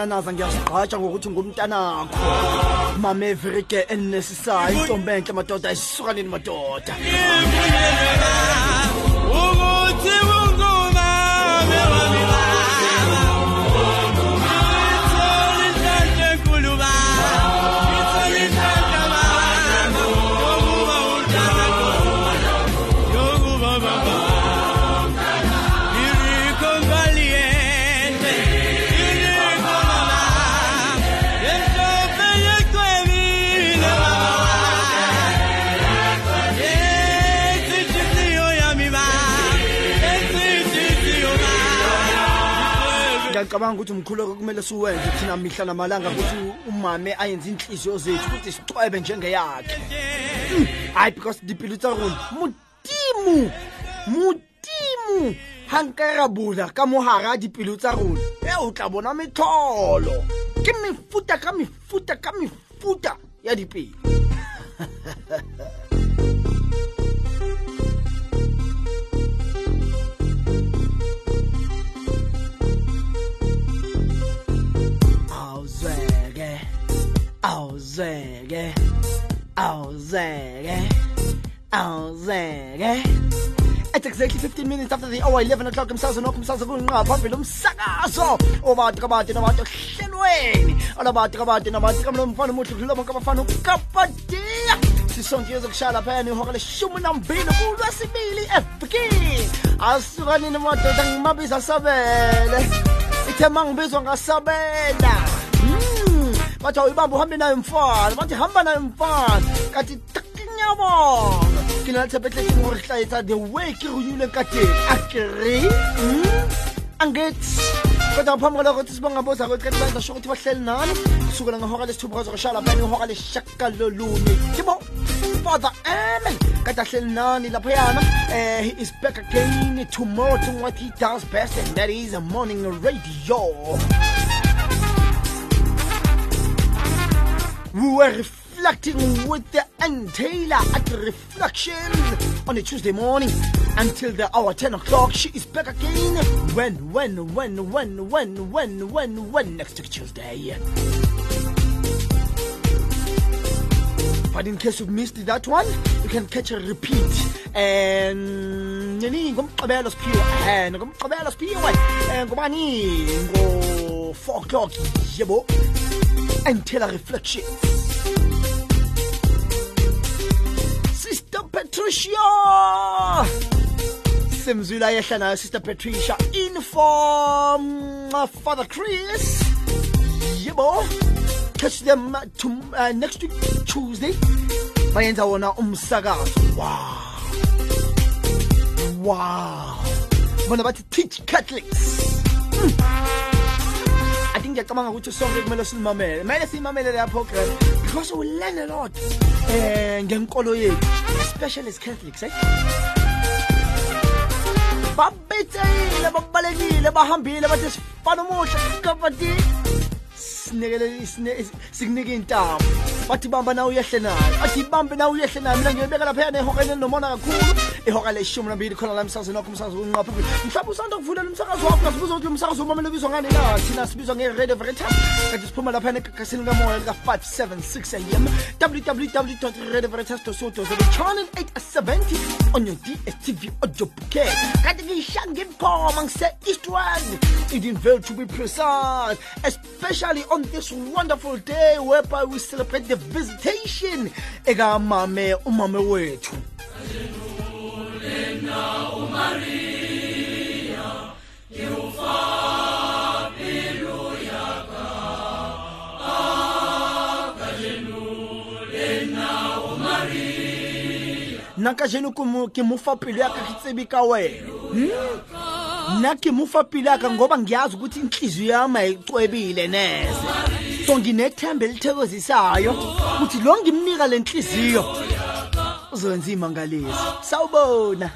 kokunanaza ngiyazigqatsha ngokuthi ngumntanakho. Mama everike enesisayo intombi enhle madoda ayisukanini madoda. Ukuthi ngiyacabanga ukuthi umkhuleko kumele siwenze thina mihla namalanga ukuthi umame ayenze inhliziyo zethu ukuthi sicwebe njengeyakhe. Hayi because dipelo tsa rona. Modimo modimo ha nka ra bula ka mogara dipelo tsa rona. E o tla bona metlholo ke mefuta ka mefuta ka mefuta ya dipelo awuzeke awuzeke awuzeke At exactly 15 minutes after the hour 11 o'clock umsakazo nokho umsakazo kunqa phambili umsakazo obati kabati nabantu hlelweni alabati kabati nabantu kamlomfana muhle kudlula bonke abafana ukapatiya sisonke yozokushala phaya ihora leshumi nambili kulwesibili evukini asukanini madoda ngimabiza sabele ithe mangibizwa ngasabela Mm, bathi awuyibamba uhambe nayo mfana bathi hamba nayo mfana kathi takinyabonga ke na le gore tlaetsa the way ke runyile ka teng a kry angithi kodwa ngaphambi kwalokho ukuthi sibonga boza kanti benza sho ukuthi bahleli nani kusukela ngehora lesithupha kwazokushala phani ihora leshakalolunye kibo father amen kade ahleli nani laphayana um he is back again. Tomorrow doing what he does best. And that is a morning radio We were reflecting with the Ann Taylor at the reflection on a Tuesday morning until the hour 10 o'clock. She is back again. When, when, when, when, when, when, when, when next Tuesday. But in case you missed that one, you can catch a repeat. And ngomgqibelo siphiwe ngomgqibelo siphiwe ngobani ngo 4 o'clock yebo and tell a reflection. Sister Patricia! Simzula yehla nayo Sister Patricia in uh, Father Chris. Yebo. Catch them uh, to, uh, next week Tuesday. Bayenza wona umsakazo. Wow. Wow. Bona bathi teach Catholics. I think ngiyacabanga ukuthi sonke kumele silimamele kumele siyimamele leya program because we learn a lot. Um ngenkolo yethu especially as catholics eh? Babetsele babalekile bahambile bathi sifana omuhle kapati sinikele sikunike intambo. Bathi bamba nawe uyehle nayo bathi bambe nawe uyehle nayo mina ngiyobeka laphaya nehokeni elinomona kakhulu ihora leshumi nambili khona la emsakazweni wakho umsakazo unqapha mhlawumbe usanda kuvulela umsakazo wakho ngasibuza ukuthi umsakazo umamele ubizwa ngani na thina sibizwa nge-radio veritas kanti siphuma laphaya egagasini kamoya lika-576 am www radioveritas soto channel 870 on your dstv audio bouquet. Kanti ngiyishange bukhoma ngise-eastward edenville to be precise especially on this wonderful day whereby we celebrate the visitation ekamame umame wethu nna ka jeno ke mo- ke mofa pelo yaka ke tsebe ka wena Hmm? nna ke mofa pelo yaka ngoba ngiyazi ukuthi inhliziyo yami ayicwebile neze so nginethemba elithokozisayo ukuthi lo ngimnika le nhliziyo uzowenza imangaliso sawubona.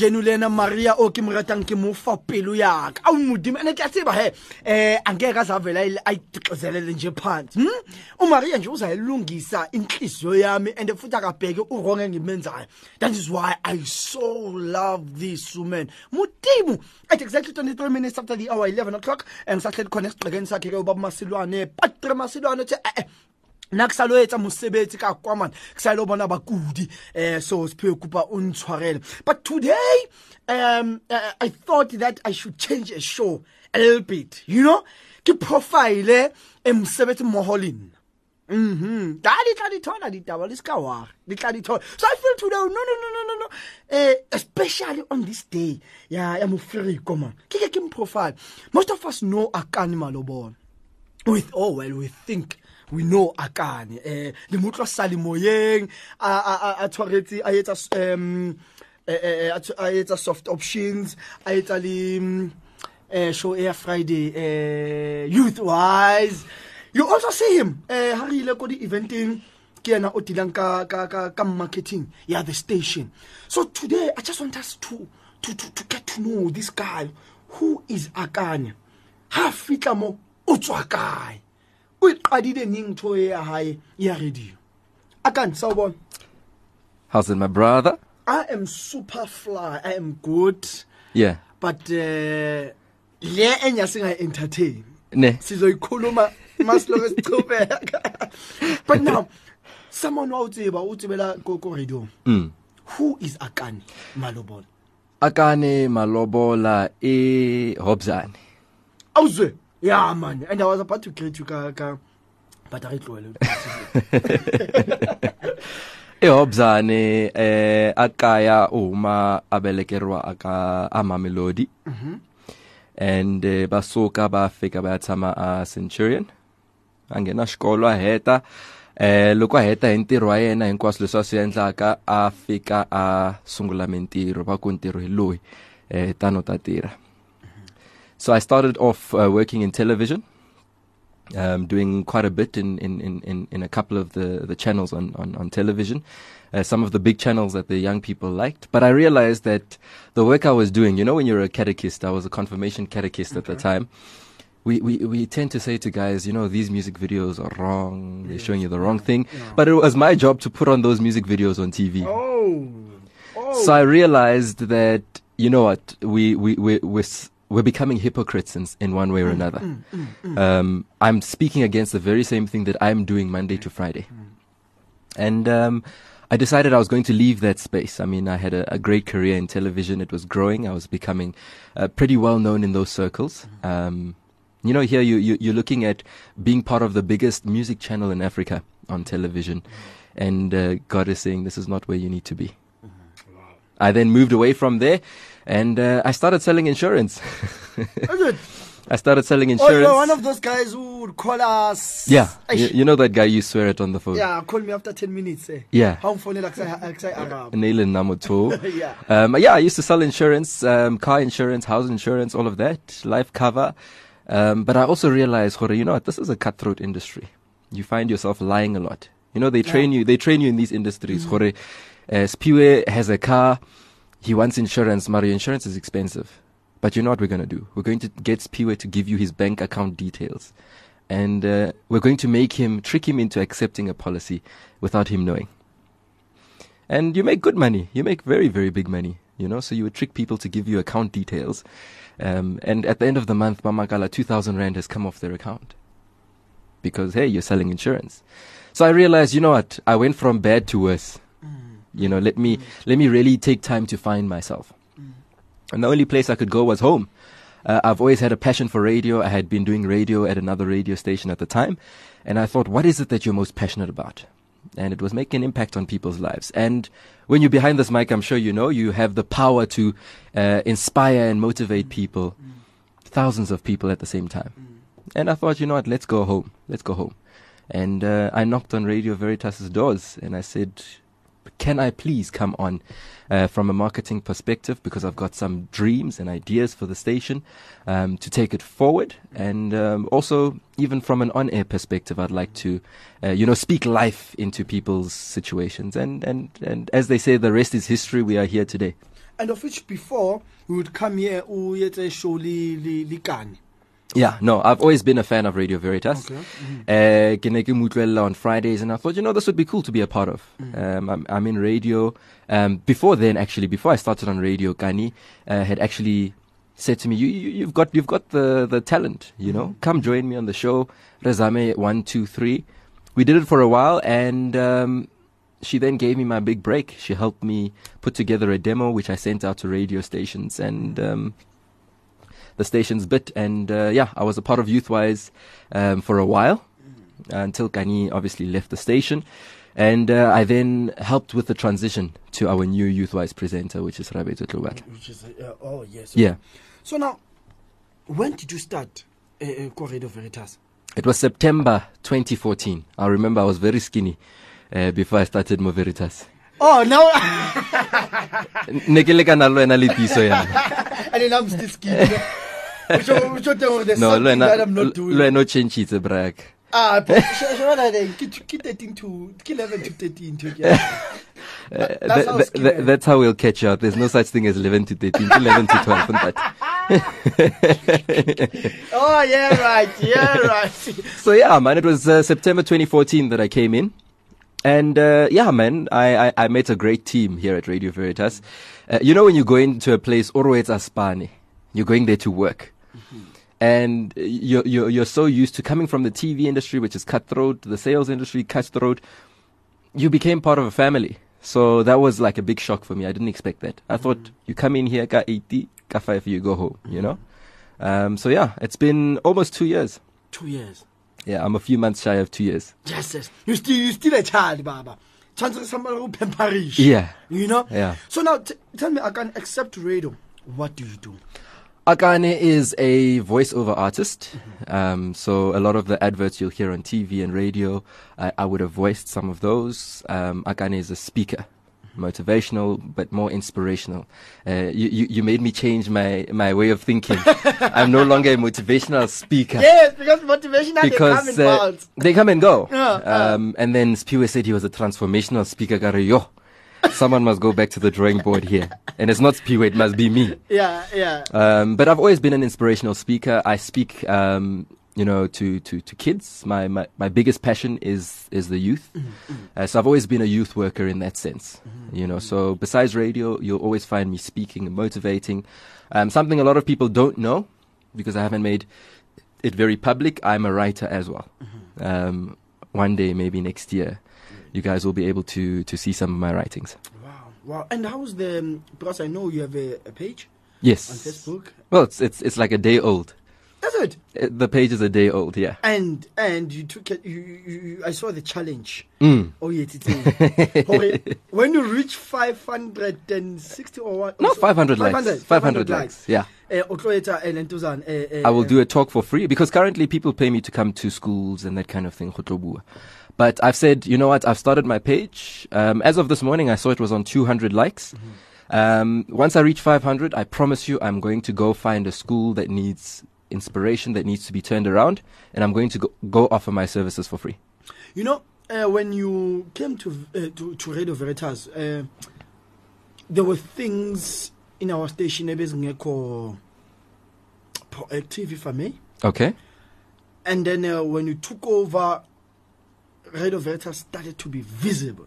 Ka jeno le ena maria o ke mo ratang ke mo pelo yaka awu modimo ene ke a tseba he um angeke aze avela ayixezelele nje phansi hm? Umaria nje uzayilungisa inhliziyo yami and futhi akabheke uwrong engimenzayo that is why i so love this woman. Modimo at exactly 23 minutes after the hour 11 o'clock ngisahleli khona esigqekeni sakhe ke ubaba masilwane patre masilwane uthi eh nna ke sa lo etsa mosebetsi ka ke sa lo bona bakudi um so o ntshwarele but today um uh, i thought that i should change a show a little bit you know ke profile e mosebetsi mmoho le nna Mhm. Da di tla di thola ditaba le ska wa. Di tla di. So I feel today no no no no no no. Eh especially on this day. Ya ya mofriko man. Ke ke ke profile. Most of us know Akani Malobola. With oh well we think we know Akani. Eh le motlo sale moyeng a a a tshwaretse a etsa um a etsa soft options a etsa le eh show air friday eh youth wise you also see him ha re ile ko di eventing ke yena o dilang ka ka ka ka marketing ya the station. So today i just want us to to to, to get to know this guy who is akanya ha fitla mo o tswa kae o iqadile ning ntho e ya hae ya radio akanya sawubona How's it, my brother? i am super fly i am good Yeah. but uh le enya singa entertain Ne. sizoyikhuluma masiloke sichubeka but now someone wa utsiba utsibela ko ko radio Mm. who is akani malobolo Akane malobola e Hobzane. awuzwe yeah man. And i was about to greet you ka ka but a re tlohele eHobzane eh akaya uma abelekerwa aka amamelodi and eh, basuka bafika bayathama a Centurion. Angena xikolo a heta eh loko a heta hi ntirho wa yena hinkwaswo leswi a swi endlaka a fika a sungula mintirho va ku ntirho hi loyi eh tano ta tirha so i started off uh, working in television um, doing quite a bit in, in, in, in, in a couple of the, the channels on, on, on television, uh, some of the big channels that the young people liked. But I realized that the work I was doing, you know, when you're a catechist, I was a confirmation catechist at the time. We, we, we tend to say to guys, you know, these music videos are wrong. They're showing you the wrong thing. But it was my job to put on those music videos on TV. oh oh So I realized that you know what we we we we're, we're becoming hypocrites in, in one way or another. Um, I'm speaking against the very same thing that I'm doing Monday to Friday, and um, I decided I was going to leave that space. I mean, I had a, a great career in television; it was growing. I was becoming uh, pretty well known in those circles. Um, you know, here you, you you're looking at being part of the biggest music channel in Africa on television, and uh, God is saying this is not where you need to be. I then moved away from there and uh, I started selling insurance. I started selling oh insurance. you're one of those guys who would call us yeah, you, you know that guy you swear it on the phone. yeah call me after 10 minutes eh Yeah. how kusay arab Nail and Namoto. Yeah. Um, yeah, I used to sell insurance, um, car insurance, house insurance, all of that, life cover. Um, but I also realized, Jorge, you know what? This is a cutthroat industry. You find yourself lying a lot. You know, they train you, they train you in these industries. Mm. Jorge, uh, Spiwe has a car. He wants insurance. Mario, insurance is expensive. But you know what we're going to do? We're going to get Spiwe to give you his bank account details. And, uh, we're going to make him, trick him into accepting a policy without him knowing and you make good money. You make very, very big money. You know, so you would trick people to give you account details, um, and at the end of the month, Mamakala, two thousand rand has come off their account because hey, you're selling insurance. So I realized, you know what? I went from bad to worse. You know, let me let me really take time to find myself. And the only place I could go was home. Uh, I've always had a passion for radio. I had been doing radio at another radio station at the time. And I thought, what is it that you're most passionate about? And it was making an impact on people's lives. And when you're behind this mic, I'm sure you know, you have the power to uh, inspire and motivate people, thousands of people at the same time. And I thought, you know what, let's go home. Let's go home. And uh, I knocked on Radio Veritas's doors and I said, can I please come on uh, from a marketing perspective because I've got some dreams and ideas for the station um, to take it forward, and um, also even from an on-air perspective, I'd like to, uh, you know, speak life into people's situations, and and and as they say, the rest is history. We are here today. and of which before we would come here o etse show le le kane Yeah, no, I've always been a fan of Radio Veritas. Okay. Uh, ke ne ke mo utlwella on Fridays, and I thought, you know, this would be cool to be a part of. Um, I'm, I'm in radio. Um, before then, actually, before I started on radio, Gani uh, had actually said to me, you, you, "You've got, you've got the the talent. You know, come join me on the show." Rezame one, two, three. We did it for a while, and um, she then gave me my big break. She helped me put together a demo, which I sent out to radio stations, and um, the station's bit. And uh, yeah, I was a part of Youthwise um, for a while until Kani obviously left the station. And uh, I then helped with the transition to our new Youthwise presenter, which is Rabeto Tlubata. which is uh, oh yes Yeah. so now when did you start uh, uh, veritas It was September 2014. I remember I was very skinny uh, before I started Mo Veritas. oh now Ne ke leka na le wena le tiso yana. and then i'm still skinny one there's No, something that i'm not doing o change brag. ah but sh- sh- what are they? Ke ke 13 to ke 11 to 13 to yeah. That's that- how that- that- that's how we'll catch up. There's no such thing as 11 to 13, 11 to 12. and that. oh yeah right yeah right So yeah, man, it was uh, September 2014 that I came in. And uh, yeah, man, I, I, I met a great team here at Radio Veritas. Uh, you know when you go into a place, Orwets Aspani, you're going there to work. And you're, you're, you're so used to coming from the TV industry, which is cutthroat, the sales industry, cutthroat. You became part of a family. So that was like a big shock for me. I didn't expect that. I thought you come in here, ka 80, ka 5, you go home, you know? Um, so yeah, it's been almost two years. Two years. Yeah, I'm a few months shy of two years. Yes, yes. You still, you still a child, Baba. Chances somebody who pamperish. Yeah. You know? Yeah. So now, t- tell me, I can accept radio. What do you do? Akani is a voiceover artist. Um, so a lot of the adverts you'll hear on TV and radio, I, I would have voiced some of those. Um, Akani is a speaker, motivational but more inspirational. Uh, you, you you made me change my my way of thinking. I'm no longer a motivational speaker. Yes, because motivational and Because they come in uh, they come and go. Yeah, uh. um, and then Spiwe said he was a transformational speaker. Gare, Yo, someone must go back to the drawing board here. And it's not Spiwe, it must be me. Yeah, yeah. Um, but I've always been an inspirational speaker. I speak, um, you know, to, to, to kids. My, my, my biggest passion is, is the youth. Uh, so I've always been a youth worker in that sense. You know, so besides radio, you'll always find me speaking and motivating. Um, something a lot of people don't know because I haven't made it very public. I'm a writer as well. Um, one day, maybe next year, you guys will be able to, to see some of my writings. Wow, wow. And how's the, um, because I know you have a, a page Yes. on Facebook. Well, it's, it's, it's like a day old. That's it. Uh, The page is a day old, yeah. And and you took it. You, you, you I saw the challenge. Mm. Oh yeah, it's okay. When you reach five hundred and sixty or what? No, 500 likes. 500, 500 likes. Yeah. Uh, o tlo etsa, lentuzana, eh, I will do a talk for free because currently people pay me to come to schools and that kind of thing. But I've said, you know what? I've started my page. Um, as of this morning, I saw it was on 200 likes. Um, once I reach 500, I promise you, I'm going to go find a school that needs inspiration, that needs to be turned around, and I'm going to go, go offer my services for free. You know, uh, when you came to uh, to, to Radio Veritas, uh, there were things in our station ebezingekho proactive, if I may. Okay. And then uh, when you took over, Radio Veritas started to be visible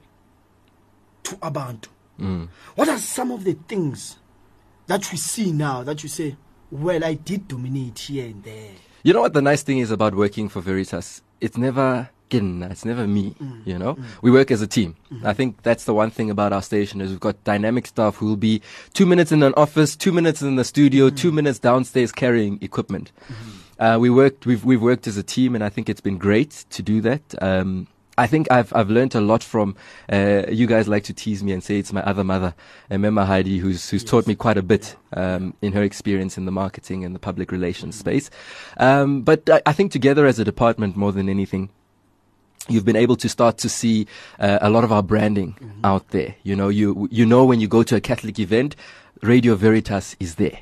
to Abantu. Mm. What are some of the things that we see now that you say, well, I did dominate here and there? You know what the nice thing is about working for Veritas? It's never it's never me, you know? We work as a team. I think that's the one thing about our station is we've got dynamic staff who will be two minutes in an office, two minutes in the studio, two minutes downstairs carrying equipment. Uh, we worked, we've, we've worked as a team and I think it's been great to do that. Um, I think I've I've learned a lot from uh, you guys. Like to tease me and say it's my other mother, Emma Heidi, who's who's taught me quite a bit um, in her experience in the marketing and the public relations space. Um, but I, I think together as a department, more than anything, you've been able to start to see uh, a lot of our branding out there. You know, you you know when you go to a Catholic event, Radio Veritas is there.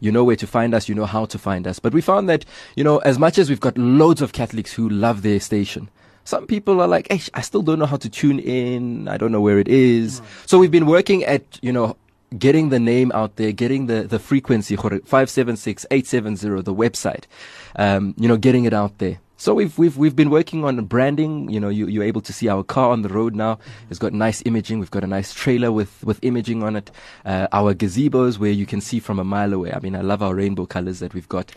You know where to find us. You know how to find us. But we found that you know as much as we've got loads of Catholics who love their station. Some people are like, hey, I still don't know how to tune in. I don't know where it is. So we've been working at, you know, getting the name out there, getting the, the frequency, 576 870, the website, um, you know, getting it out there. So we've, we've, we've been working on branding. You know, you, you're able to see our car on the road now. It's got nice imaging. We've got a nice trailer with, with imaging on it. Uh, our gazebos where you can see from a mile away. I mean, I love our rainbow colors that we've got.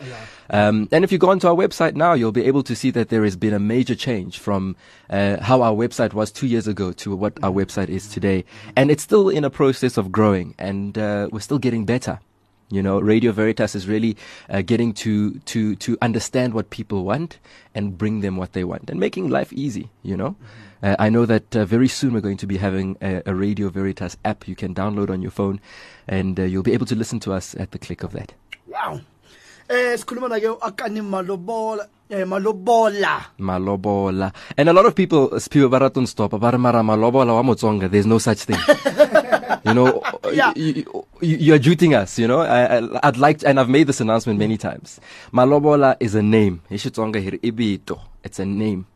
Um, and if you go onto our website now, you'll be able to see that there has been a major change from uh, how our website was two years ago to what our website is today. And it's still in a process of growing and uh, we're still getting better. You know, Radio Veritas is really uh, getting to, to, to understand what people want and bring them what they want and making life easy, you know. Uh, I know that uh, very soon we're going to be having a, a Radio Veritas app you can download on your phone and uh, you'll be able to listen to us at the click of that. Wow. Eh sikhuluma ke akani malobola eh malobola. Malobola. And a lot of people, stop, but mara malobola wa Motsonga, there's no such thing. you know, Yeah. you, you, you're juting us, you know. I, I, I'd like, to, and I've made this announcement many times. Malobola is a name. It's a name.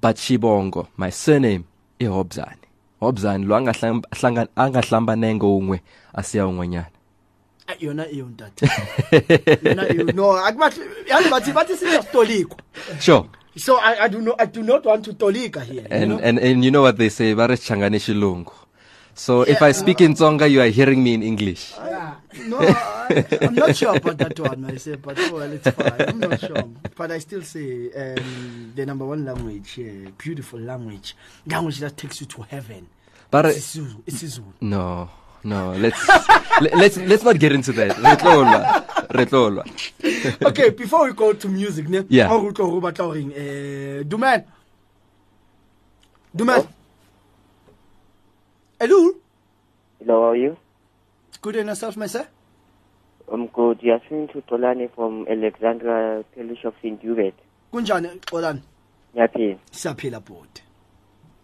But Shibongo, my surname, i Hobzani. Hobzani, lo angahlamba nengo ungwe, asiya ungwenyana. Ah, Yona iyo ntate. Yona iyo no akubathi yazi bathi bathi siyastoliko. Sure. So I, I do not I do not want to tolika here. you And, know? and, and you know what they say, bare changane shilungu. So if I speak in Tsonga, you are hearing me in English. No, I, I'm not sure about that one myself, but oh, well, it's fine. I'm not sure. But I still say um, the number one language, uh, beautiful language, language that takes you to heaven. But It's Zulu. It's Zulu. no, no. Let's let's let's not get into that. Re tlo lwa. Re tlo lwa. okay before we go to music ne Yeah. o utlwa hello Hello, how are you? good and yourself my sir I'm good. You're speaking to Tolani from Alexandra Parish of St. Hubert. kunjani xolani Ngiyaphila. siyaphila bhuti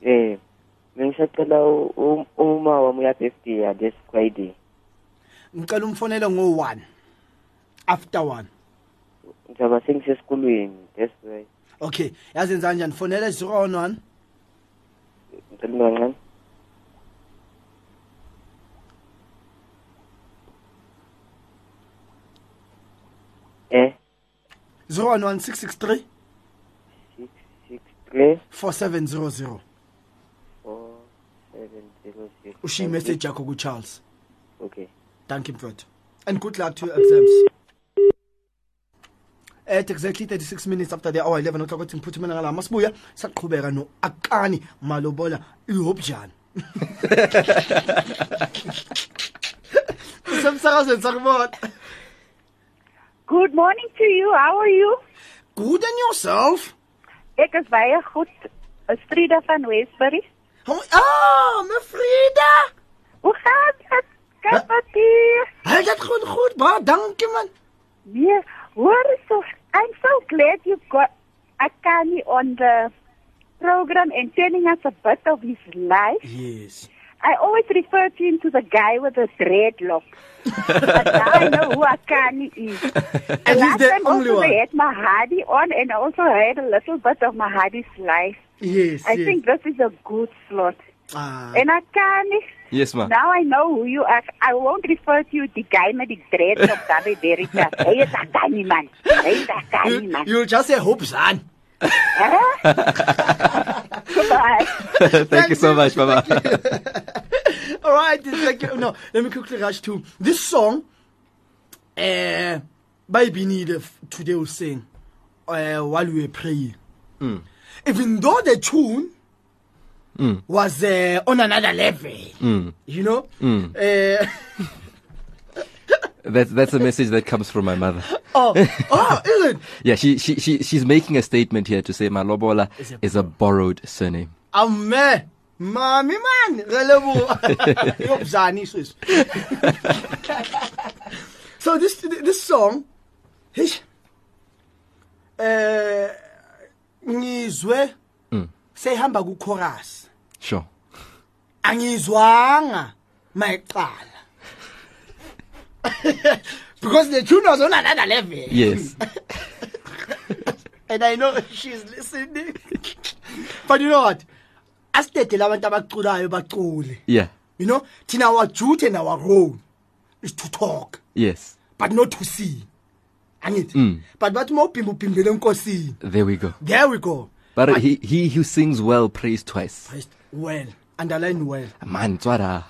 Eh, bengisacela u- u- uma wami uya-birthday this Friday. ngicela umfonele ngo-one after one Ngizoba sengisesikolweni. That's why. okay yazi yenza kanjani fonele zero on one Ngicela kancane. Eh, zero on one six six three six six three four seven zero zero. Four seven zero zero. ushiye imessage yakho ku-charles Okay. thank you mfowethu and good luck to your exams. At exactly 36 minutes after the hour 11 o'clock uthi ngiphuthume ngala masibuya saqhubeka no-akani malobola ihope njani usemsakazweni sakubona Good morning to you. How are you? good and yourself Ek is baie goed. Is Frida van Westbury. How, ah mevrida Hoe gaan dit? Kyk wat hier. hy dit goed goed baie dankie man Nee, hoor so. I'm so glad you got Akani on the program and telling us a bit of his life. yes I always refer to him to the guy with the dreadlock. but now I know who Akani is. And he's Last the time only also one. they had Mahadi on and I also heard a little bit of Mahadi's life. yes I yes. think this is a good slot. ah, And Akani, Yes, ma'am. now I know who you are. I won't refer to you the guy with the dreadlock daar by Veritas. Hy is Akani man. Hy is Akani you, man. you just say hope son Goodbye. Thank you so much, Mama. All right, it's like no. Let me quickly rush to this song. Uh, baby need today will sing uh, while we were praying. Even though the tune was uh, on another level, you know. Uh, That's that's a message that comes from my mother. oh, oh, is it? Yeah, she she she she's making a statement here to say Malobola Is a is a borrowed surname. Amme, mami man, re leboha. Yobzani sis. So this this song, eh, ngizwe sehamba ku chorus. Sure. Angizwanga mayiqala. Because the tune was on another level. Yes. and I know she's listening. but you know what? Asithethe labantu abaculayo bacule. Yeah. You know, thina our duty and our role is to talk, Yes. but not to see. Angithi? Mm. But but more people bathi mawuphimba uphimbele enkosini. There we go. There we go. But he he who sings well prays twice. Praised well, underline well. Man, twara.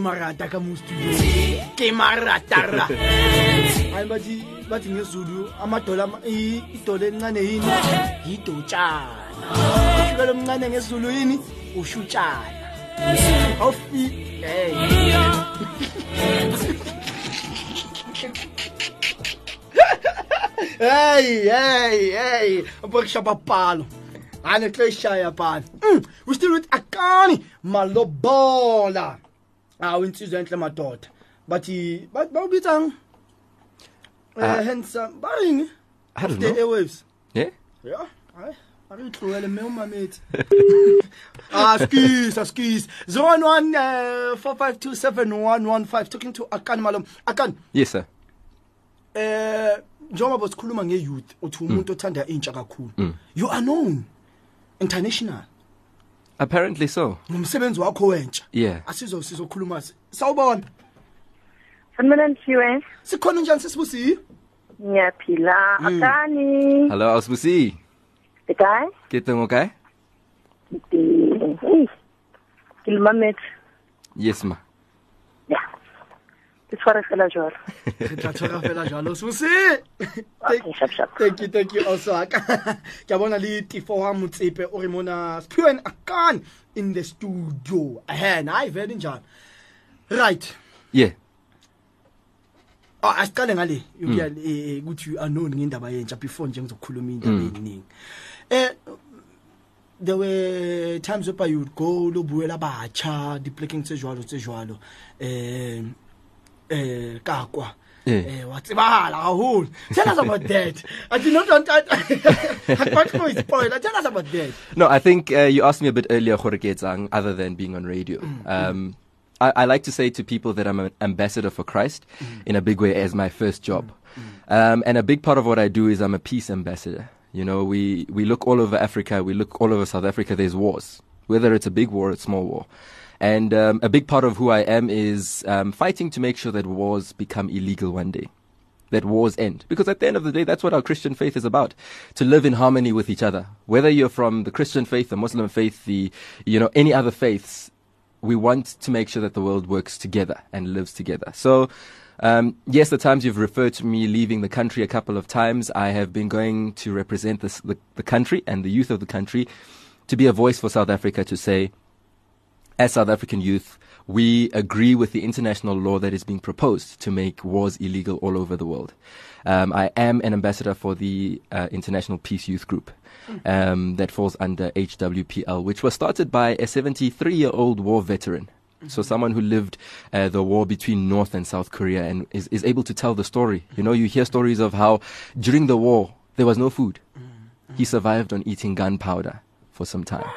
Marata ka mo studio. Ke maratara. Hayi bathi bathi ngezulu amadola ama- i- idolo elincane yini? Yidotshana. Ushukela omncane ngezulu yini? Ushutshana. Awufi hey hey hey hey. Bokshapa palo ane tleshaya pana mm, with akani malobola awu insizwe enhle madoda. Bathi bathi bawubitsang? Eh handsome. Baring I don't the airwaves. Yeah? yeah hayi arihlukele me umamethi. Ah skis skis. 011 4527115 talking to akani malom akani? Yes, sir. eh njengoba sikhuluma nge-youth uthi umuntu othanda intsha kakhulu. You are known. International Apparently so. ngomsebenzi wakho wentsha Yeah. asizo sizokhuluma sawubona Sanibona Thiwe. sikhona njani sesibusiyi Ngiyaphila. Hmm. Akani. Hello, Ausbusi. The guy. Get them okay? Hey. Kilmamet. Yes, ma. Yeah. Ke tshware fela jwalo. re tla tshwara fela jalo sebusi Okay, sharp sharp. thank you thank you also aka ke a bona le tifo wa motsepe o re mona sphiwen akan in the studio ehe hayi vele njani right Yeah. Oh asiqale ngale yokuya eh, ukuthi you are known ngendaba yentsha before nje ngizokhuluma indaba eziningi. Eh there were times where you would go lo buela batsha diplekeng tse jwalo tse jwalo eh eh kakwa wa tsebala haholo. Tell us about that i did not want i can't go spoiler. Tell us about that No, I think uh, you asked me a bit earlier, Jorge Zang, other than being on radio. Um, I, I like to say to people that I'm an ambassador for Christ in a big way as my first job. Um, and a big part of what I do is I'm a peace ambassador. You know, we, we look all over Africa, we look all over South Africa, there's wars, whether it's a big war or a small war. And um, a big part of who I am is um, fighting to make sure that wars become illegal one day that wars end. Because at the end of the day, that's what our Christian faith is about. To live in harmony with each other. Whether you're from the Christian faith, the Muslim faith, the, you know, any other faiths, we want to make sure that the world works together and lives together. So, um, yes, the times you've referred to me leaving the country a couple of times, I have been going to represent this, the, the country and the youth of the country to be a voice for South Africa to say, as South African youth, we agree with the international law that is being proposed to make wars illegal all over the world. Um, I am an ambassador for the uh, International Peace Youth Group um, that falls under HWPL, which was started by a 73 year old war veteran. So someone who lived uh, the war between North and South Korea and is, is able to tell the story. You know, you hear stories of how during the war there was no food. He survived on eating gunpowder for some time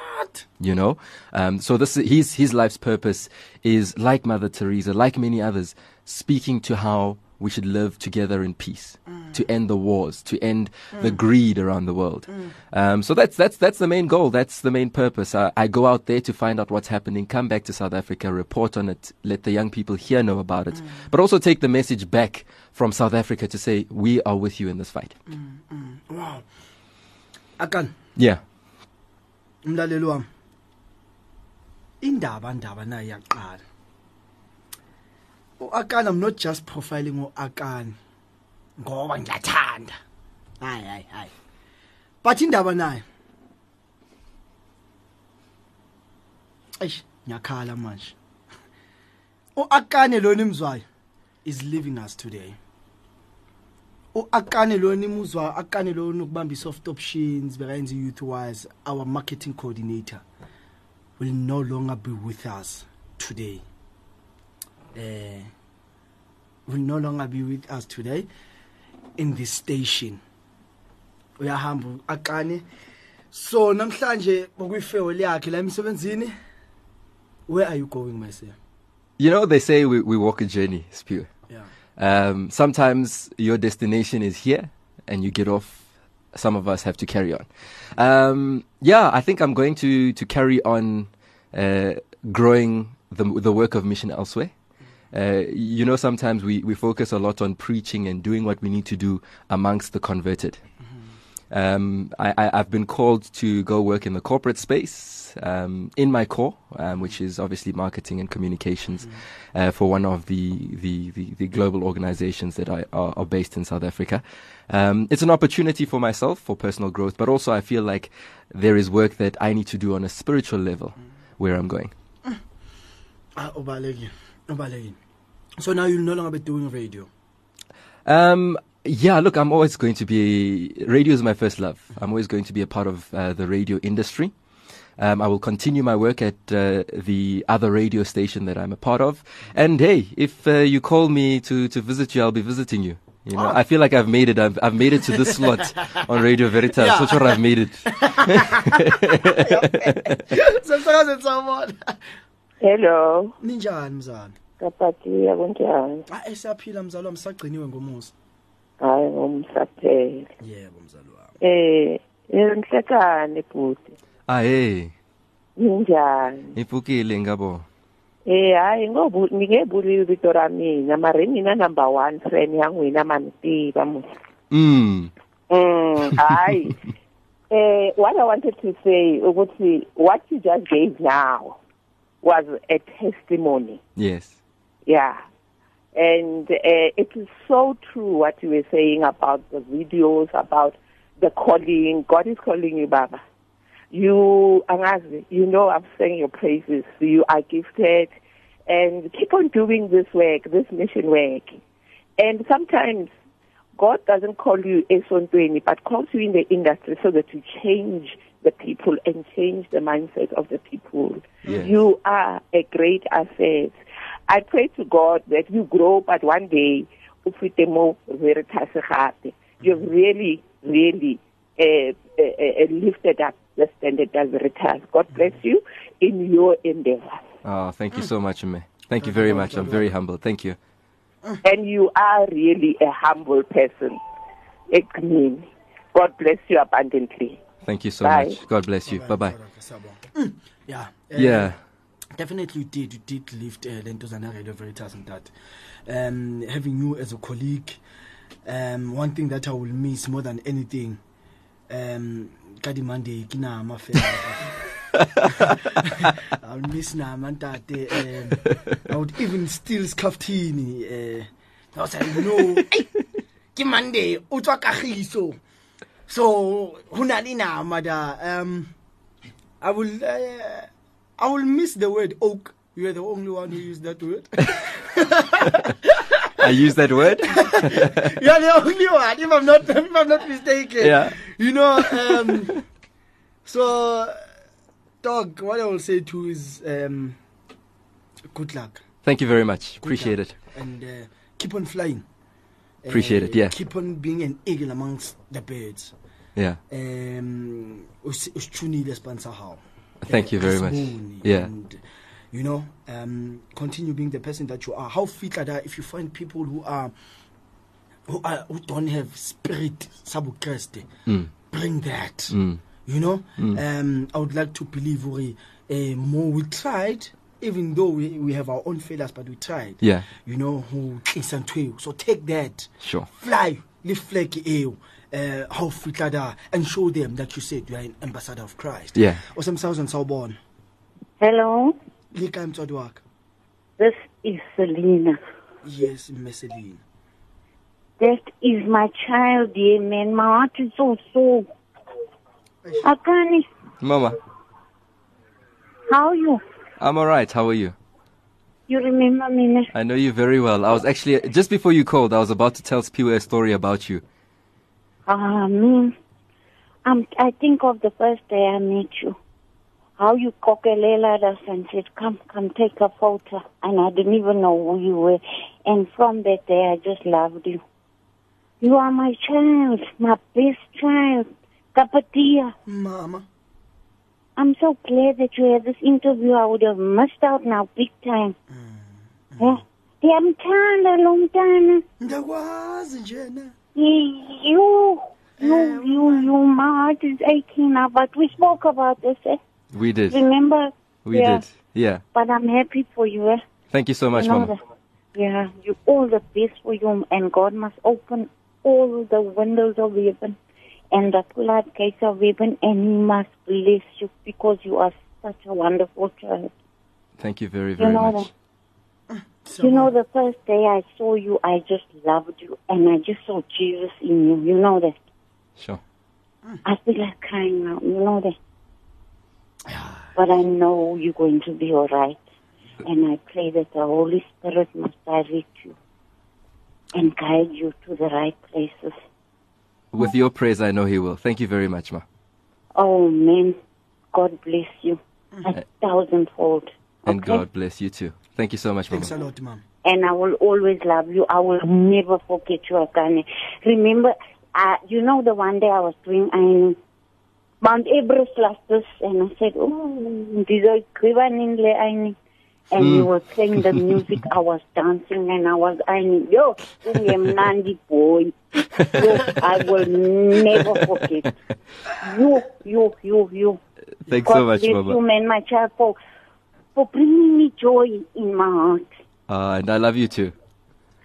you know? Um, so this his his life's purpose is like mother teresa like many others speaking to how we should live together in peace to end the wars to end the greed around the world. Um, so that's that's that's the main goal. That's the main purpose. Uh, i go out there to find out what's happening come back to south africa report on it let the young people here know about it but also take the message back from south africa to say we are with you in this fight. Wow. Akan. Yeah umlaleli wami indaba ndaba nayo yaqala. uAkani I'm not just profiling uAkani ngoba ngiyathanda. Hayi hayi hayi. But indaba nayo eish ngiyakhala manje. uAkani lo nimzwayo is leaving us today uAkani lo nimuzwa Akani lo nokubamba soft options bekayenza youth wise our marketing coordinator will no longer be with us today. Eh will no longer be with us today in this station. Uyahamba Akani so namhlanje bokuyifewe yakhe la emsebenzini where are you going my sir? You know they say we, we walk a journey Sphiwe Um, sometimes your destination is here and you get off. Some of us have to carry on. Um, yeah, I think I'm going to, to carry on uh, growing the, the work of mission elsewhere. Uh, you know, sometimes we, we focus a lot on preaching and doing what we need to do amongst the converted. Um, I, I, I've been called to go work in the corporate space um, in my core, um, which is obviously marketing and communications, uh, for one of the, the, the, the global organizations that I, are, are based in South Africa. Um, it's an opportunity for myself for personal growth, but also I feel like there is work that I need to do on a spiritual level where I'm going. Ah. So now you'll no longer be doing radio. Um, yeah, look, I'm always going to be. Radio is my first love. I'm always going to be a part of uh, the radio industry. Um, I will continue my work at uh, the other radio station that I'm a part of. And hey, if uh, you call me to, to visit you, I'll be visiting you. You know, I feel like I've made it. I've, I've made it to this slot on Radio Veritas. Yeah. So sure I've made it. Sasakazeni sawubona. hello Ninjani mzana? kapatiya kunjani Ah esaphila mzalo wami sagciniwe ngomusa. Hayi ngomsaphela Yebo mzalo wami. eh ngihlekane bhuti Ah, hey, ninjani ipukile ngabo. eh hayi ngobu ngingebuli vito ra mina mara mina number one fan ya n'wina ma tiva musa Mm. Mm, hayi. eh, what I wanted to say, ukuthi what you just gave now was a testimony. Yes. Yeah. And uh, it is so true what you were saying about the videos, about the calling. God is calling you, Baba. You, Angazi, you know I'm saying your praises. You are gifted. And keep on doing this work, this mission work. And sometimes God doesn't call you esontweni, but calls you in the industry so that you change the people and change the mindset of the people. Yes. You are a great asset. I pray to God that you grow, but one day, ufite mo veritas gape. You've really, really uh, uh, uh, lifted up the standard as veritas. God bless you in your endeavors. Oh, thank you so much, Mme. Thank you very much. I'm very humble. Thank you. And you are really a humble person. Ekmini. God bless you abundantly. Thank you so Bye. much. God bless you. Bye bye. Mm, Yeah. Yeah. Definitely you did. You did lift uh, Lentozana Radio Veritas and that. Um, having you as a colleague, um, one thing that I will miss more than anything, um, Kadi Monday, Kina Mafe. I'll miss Namantate. Um, I would even steal Skaftini. Uh, I was like, no, ke Monday, o tswa Kagiso. So, hunali nama da. Um, I will, uh, I will miss the word oak. You are the only one who used that word. I use that word. you are the only one, if I'm not, if I'm not mistaken. Yeah. You know, um, so, dog, what I will say too is, um, good luck. Thank you very much. Good Appreciate luck. it. And uh, keep on flying. Appreciate Uh, it, yeah. Keep on being an eagle amongst the birds. Yeah. um usi- usithunile sponsor how Thank you very much. Yeah. and you know um continue being the person that you are how fit like that if you find people who are who are who don't have spirit sabu Christ Mm. bring that Mm. you know Mm. um i would like to believe we uh, more we tried even though we, we have our own failures but we tried Yeah. you know who so take that Sure. fly le flag eo uh how fitla da and show them that you said you are an ambassador of Christ Yeah. osemsawuzweni sawubona Hello, lika mtswadi wakhe this is Selena. yes mmeselini That is my child, dear man. My heart is so sore. Akani, Mama, how are you? I'm alright. How are you? You remember me? ne? I know you very well. I was actually, just before you called, I was about to tell Sphiwe a story about you. Ah, man. Um, I think of the first day I met you. How you cockalated us and said, come, come take a photo. And I didn't even know who you were. And from that day, I just loved you. You are my child, my best child. Kapatia. mama I'm so glad that you had this interview. I would have missed out now big time. Yeah. Ndiyamthanda lo mntana. ngiyakwazi njena You, you, you, you, my heart is aching now, but we spoke about this, eh? We did. Remember? We yeah. did. Yeah. But I'm happy for you, eh? Thank you so much, You know Mama. that- Yeah, you all the best for you, and God must open all the windows of heaven and the floodgates of heaven, and He must bless you because you are such a wonderful child. Thank you very, You very know much. You know, the first day I saw you, I just loved you, and I just saw Jesus in you. You know that. Sure. I feel like crying now. You know that. Ah, but I know you're going to be all right. And I pray that the Holy Spirit must direct you and guide you to the right places. With your praise, I know He will. Thank you very much, Ma. Oh, man. God bless you a eh. thousandfold. And God bless you too. Thank you so much, Mama. Thanks a Mama. lot, mom. and I will always love you. I will never forget you, Akani. Remember, uh, you know the one day I was doing ironing, Mount Everest last this, and I said, oh, these are in the ironing. And you were playing the music, I was dancing and I was ironing. Yo, Nandi boy. Yo, I will never forget. You, you, you, you. Thanks God so much, bless you, Mama. man, my child, for, for bringing me joy in my heart. Uh, and I love you too.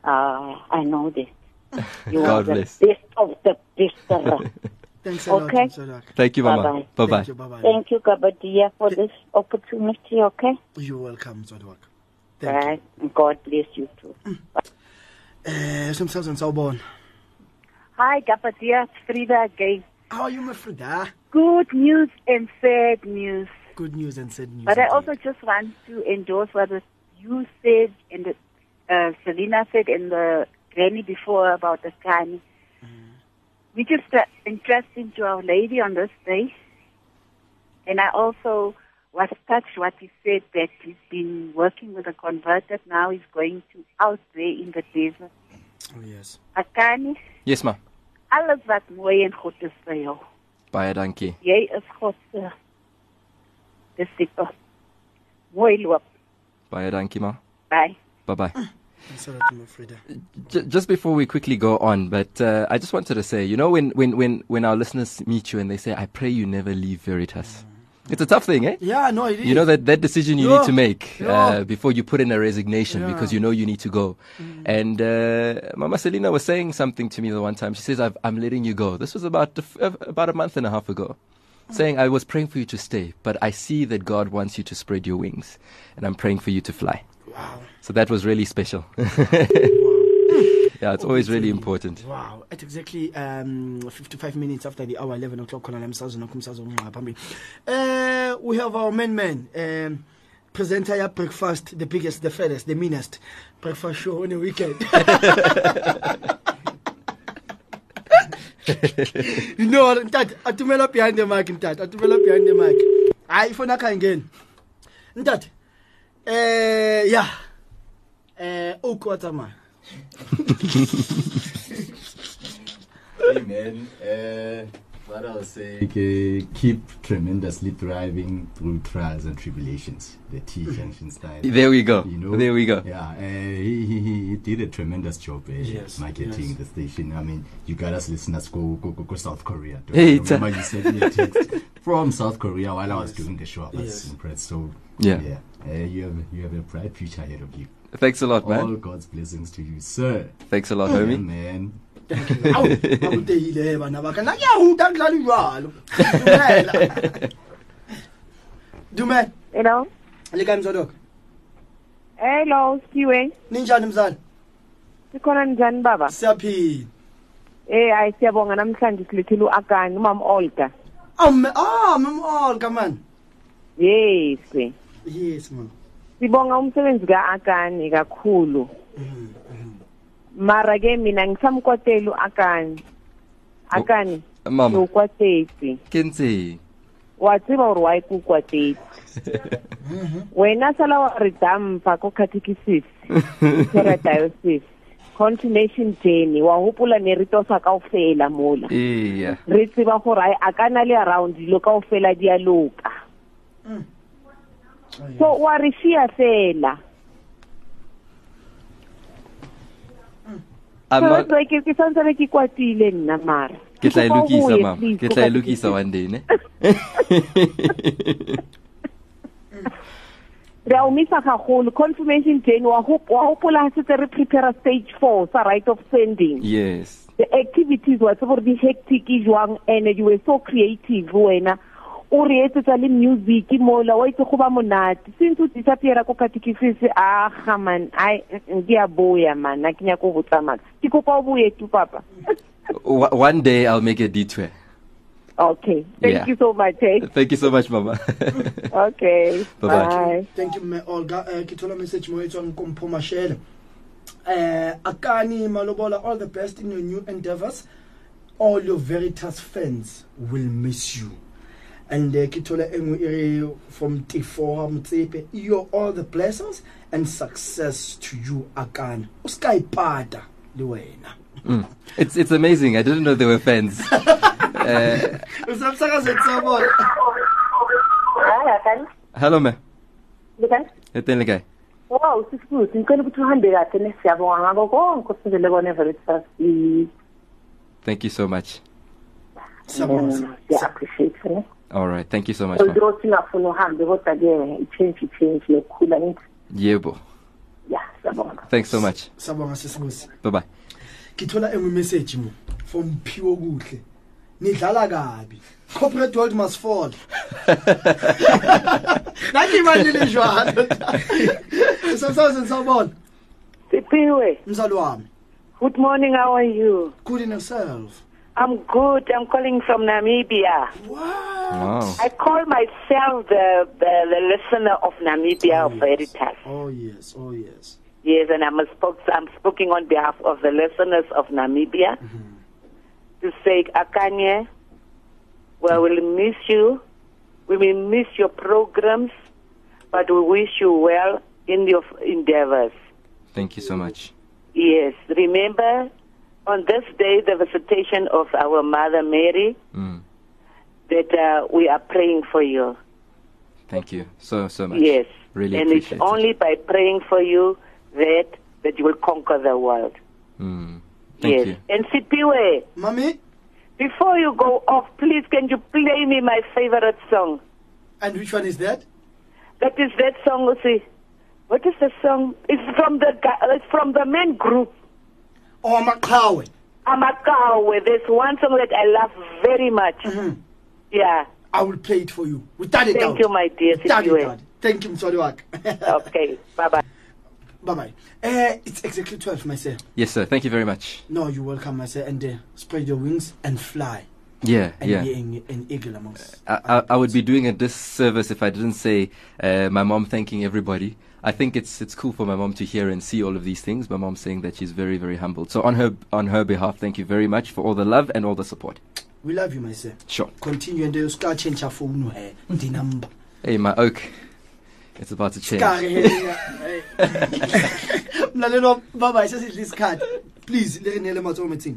Ah, I know this. You God are the bless. best of the best. Sarah. Thanks a lot, Okay. Thank you, Mama. Bye-bye. Bye bye. Thank you, bye-bye. Thank you, Gabadia, for this opportunity, okay? You're welcome, Msodok. Thank you. Right. And God bless you too. Uh, Eh, somsazweni sawubona. Hi, Gapadia, it's Frida again. How are you, my friend? Ah, Good news and sad news. Good news and sad news. But I indeed. also just want to endorse what you said and the, uh, Selena said and the granny before about the Kani. We just uh, entrusting to Our Lady on this day. And I also was touched what he said that he's been working with a converted. Now he's going to out there in the desert. Oh, yes. Akani, Yes, Ma. alles wat mooi en goed is vir jou. Baie dankie. Jy is God se disipel. Mooi loop. Baie dankie, Ma. Bye. Bye bye. Thanks a lot, my Frida. Just before we quickly go on, but uh, I just wanted to say, you know, when, when, when, when our listeners meet you and they say, I pray you never leave Veritas. It's a tough thing, eh? Yeah, no, it is. You know that, that decision you Yeah. need to make Yeah. uh, before you put in a resignation Yeah. because you know you need to go. And uh, Mama Selina was saying something to me the one time. She says, I've, "I'm letting you go." This was about the f- uh, about a month and a half ago. Saying, "I was praying for you to stay, but I see that God wants you to spread your wings, and I'm praying for you to fly." Wow. So that was really special. yeah, it's always really important. Wow, at exactly um, 55 minutes after the hour 11 o'clock khona la emsazweni wakho umsazwe uh, we have our main man um, presenter ya breakfast the biggest the fairest the meanest breakfast show on the weekend you know ntat atumela behind the mic ntat atumela behind the mic. Hayi ifona akha ingeni ntat eh yeah eh ukwatsama Hey man, uh, what I'll say, okay, keep tremendously thriving through trials and tribulations. The T junction style. There we go. You know, There we go. Yeah, uh, he, he, he did a tremendous job uh, Yes, marketing yes. the station. I mean, you got us listeners go go go, go South Korea. Hey, I it's a- remember you sent me a text from South Korea while I was doing the show. I was Yes. impressed. So Yeah. yeah, uh, you have you have a bright future ahead of you. Thanks a lot, man. All man. God's blessings to you, sir. Thanks a lot, Yeah, homie. man. Awu awutehile bana baka na ya umuntu akudlala jwalo dumela Hello? le kae mzodoko Hello, Siwe. ninjani mzala Sikhona njani baba? siyaphila Eh, hayi siyabonga namhlanje silethile uAkani, umama Olga. awu me- ah mama olga man Yes. yes man Sibonga umsebenzi kaAkani kakhulu. Mara ke mina ngisamkwatela akani Akani, Mama, ukwatetse. ke ntse. Wa tseba gore wa ikukwatetse. Wena sala wa re dampa ko catechesis. Diocese. Continuation journey wa hopola ne re tosa kaofela mola. Re tseba gore ai a kana le around dilo o fela di a loka so wa re fia fela ke be ke kwatile nna mara ke tla e lokisa, mama. Ke tla e lokisa one day, ne? re a o misa gagolo confirmation jane wa ha setse re prepare stage four sa right of sending Yes. the activities wa tsebo di hectic jwang and you were so creative wena o re etsetsa le music mola wa itse go ba monate since o disappeara ko catechesis a ga man ai di a boya man a ke nyaka go botsa ke kopa o boye tu papa one day I'll make a detour. okay thank Yeah. you so much eh? Thank you so much, Mama. okay Bye-bye. bye thank you mme olga uh, ke thola message mo e tswang ko mpho mashele uh, akani malobola all the best in your new endeavors all your veritas fans will miss you and uh, ke thola e nngwe e re from tifoa motsepe you're all the blessings and success to you akani o ska ipata le wena Mm. It's it's amazing. I didn't know there were fans. uh, usamsakazweni sabona Hayi hello, ma. Bekani? Etele guy. Wow, sisifuthi ngicela ukuthi uhambe kahle nesiyabonga ngako konke osenzele kona Veritas. Thank you so much. Siyabonga. Yeah, appreciate it. All right. Thank you so much, ma. Although singafuna uhambe kodwa ke i-change i-change nokukhula ngithi Yebo. yeah siyabonga. Thanks so much. sabonga sisibusi Bye bye. ngithola engu message mo from Phiwo kuhle nidlala kabi corporate world must fall nathi imali linjalo samsazen sabona Sipiwe, mzali wami good morning, how are you? good in yourself I'm good. I'm calling from Namibia. Wow. I call myself the, the, the listener of Namibia of oh, Veritas. oh yes oh yes Yes, and I'm, a spoke, I'm speaking on behalf of the listeners of Namibia mm-hmm. to say, Akanye, we will miss you. We will miss your programs, but we wish you well in your endeavors. Thank you so much. Yes, remember on this day, the visitation of our Mother Mary, Mm. that uh, we are praying for you. Thank you so so much. Yes. Really and it's appreciate it. only by praying for you that that you will conquer the world. Mm. Thank yes. you. And Sipiwe, mami before you go off, please can you play me my favorite song? and which one is that That is that song. See, what is the song? It's from the it's from the main group. Oh maqhawe Amakawe. There's one song that I love very much. Yeah. i will play it for you without a Thank doubt you, my dear without a Sipiwe. doubt thank you mswali wakhe Okay. Bye bye. bye bye uh, it's exactly 12 my sir Yes, sir. Thank you very much. no you're welcome my sir and uh, spread your wings and fly Yeah, and yeah. be an, an eagle amongst I, I, I would be doing a disservice if I didn't say uh, my mom thanking everybody. I think it's it's cool for my mom to hear and see all of these things. My mom saying that she's very very humbled. So on her on her behalf, thank you very much for all the love and all the support. we love you my sir Sure. continue and uh, ska change your phone he the number Hey, my oak, it's about to change. Ska ke he mlalelo baba isesidla isikhathi please le re neele matsogo metsing